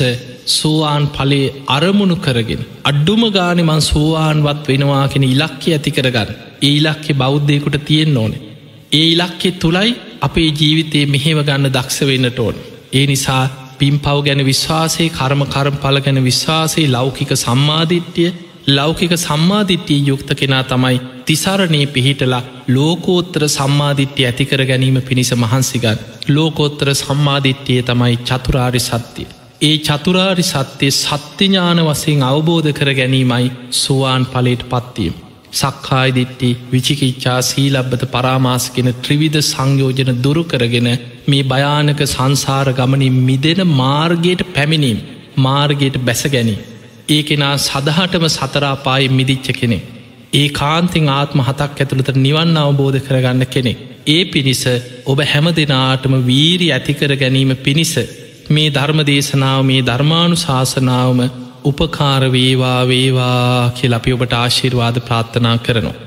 සෝවාන් පලේ අරමුණු කරගෙන අඩ්ඩුම ගානමන් සෝවාන්වත් වෙනවා කෙන ඉලක්කය ඇති කරගන්න. ඒ ඉලක්කෙ බෞද්ධයකුට තියෙන් ඕනේ. ඒ ඉලක්කෙ තුළයි අපේ ජීවිතයේ මෙහෙව ගන්න දක්ෂ වෙන්නට ඕන. ඒ නිසා පින් පව් ගැන විශ්වාසේ කර්ම කරම් පල ගැන විශ්වාසේ ලෞකික සම්මාධිට්්‍යය ලෞකික සම්මාධිට්්‍යී යුක්ත කෙනා තමයි තිසරණය පිහිටලා ලෝකෝත්තර සම්මාධිට්්‍යය ඇතිකර ගැනීම පිණිස මහන්සිගත් ලෝකෝත්තර සම්මාධිට්්‍යය තමයි චතුරාරි සත්‍යය. ඒ චතුරාරි සත්‍යය සත්‍යඥාන වසයෙන් අවබෝධ කර ගැනීමයි සුවාන් පලේට පත්වීම. සක්කායිදිට්ටි විචිකිච්චා සීලබ්බත පරාමාසකෙන ත්‍රිවිධ සංයෝජන දුරු කරගෙන මේ භයානක සංසාර ගමනින් මිදෙන මාර්ගයට පැමිණීම් මාර්ගයට බැස ගැනී. ඒ කෙනා සදහටම සතරාපායි මිදිච්ච කෙනෙ. ඒ කාන්තිං ආත්ම හතක් ඇතුළට නිවන් අවබෝධ කරගන්න කෙනෙ. ඒ පිණිස ඔබ හැම දෙනාටම වීරි ඇතිකර ගැනීම පිණිස මේ ධර්ම දේශනාව මේ ධර්මාණු ශාසනාවම උපකාරවේවා වේවා කිය අපි ඔබට ආශිර්වාද ප්‍රාත්ථනා කරනවා.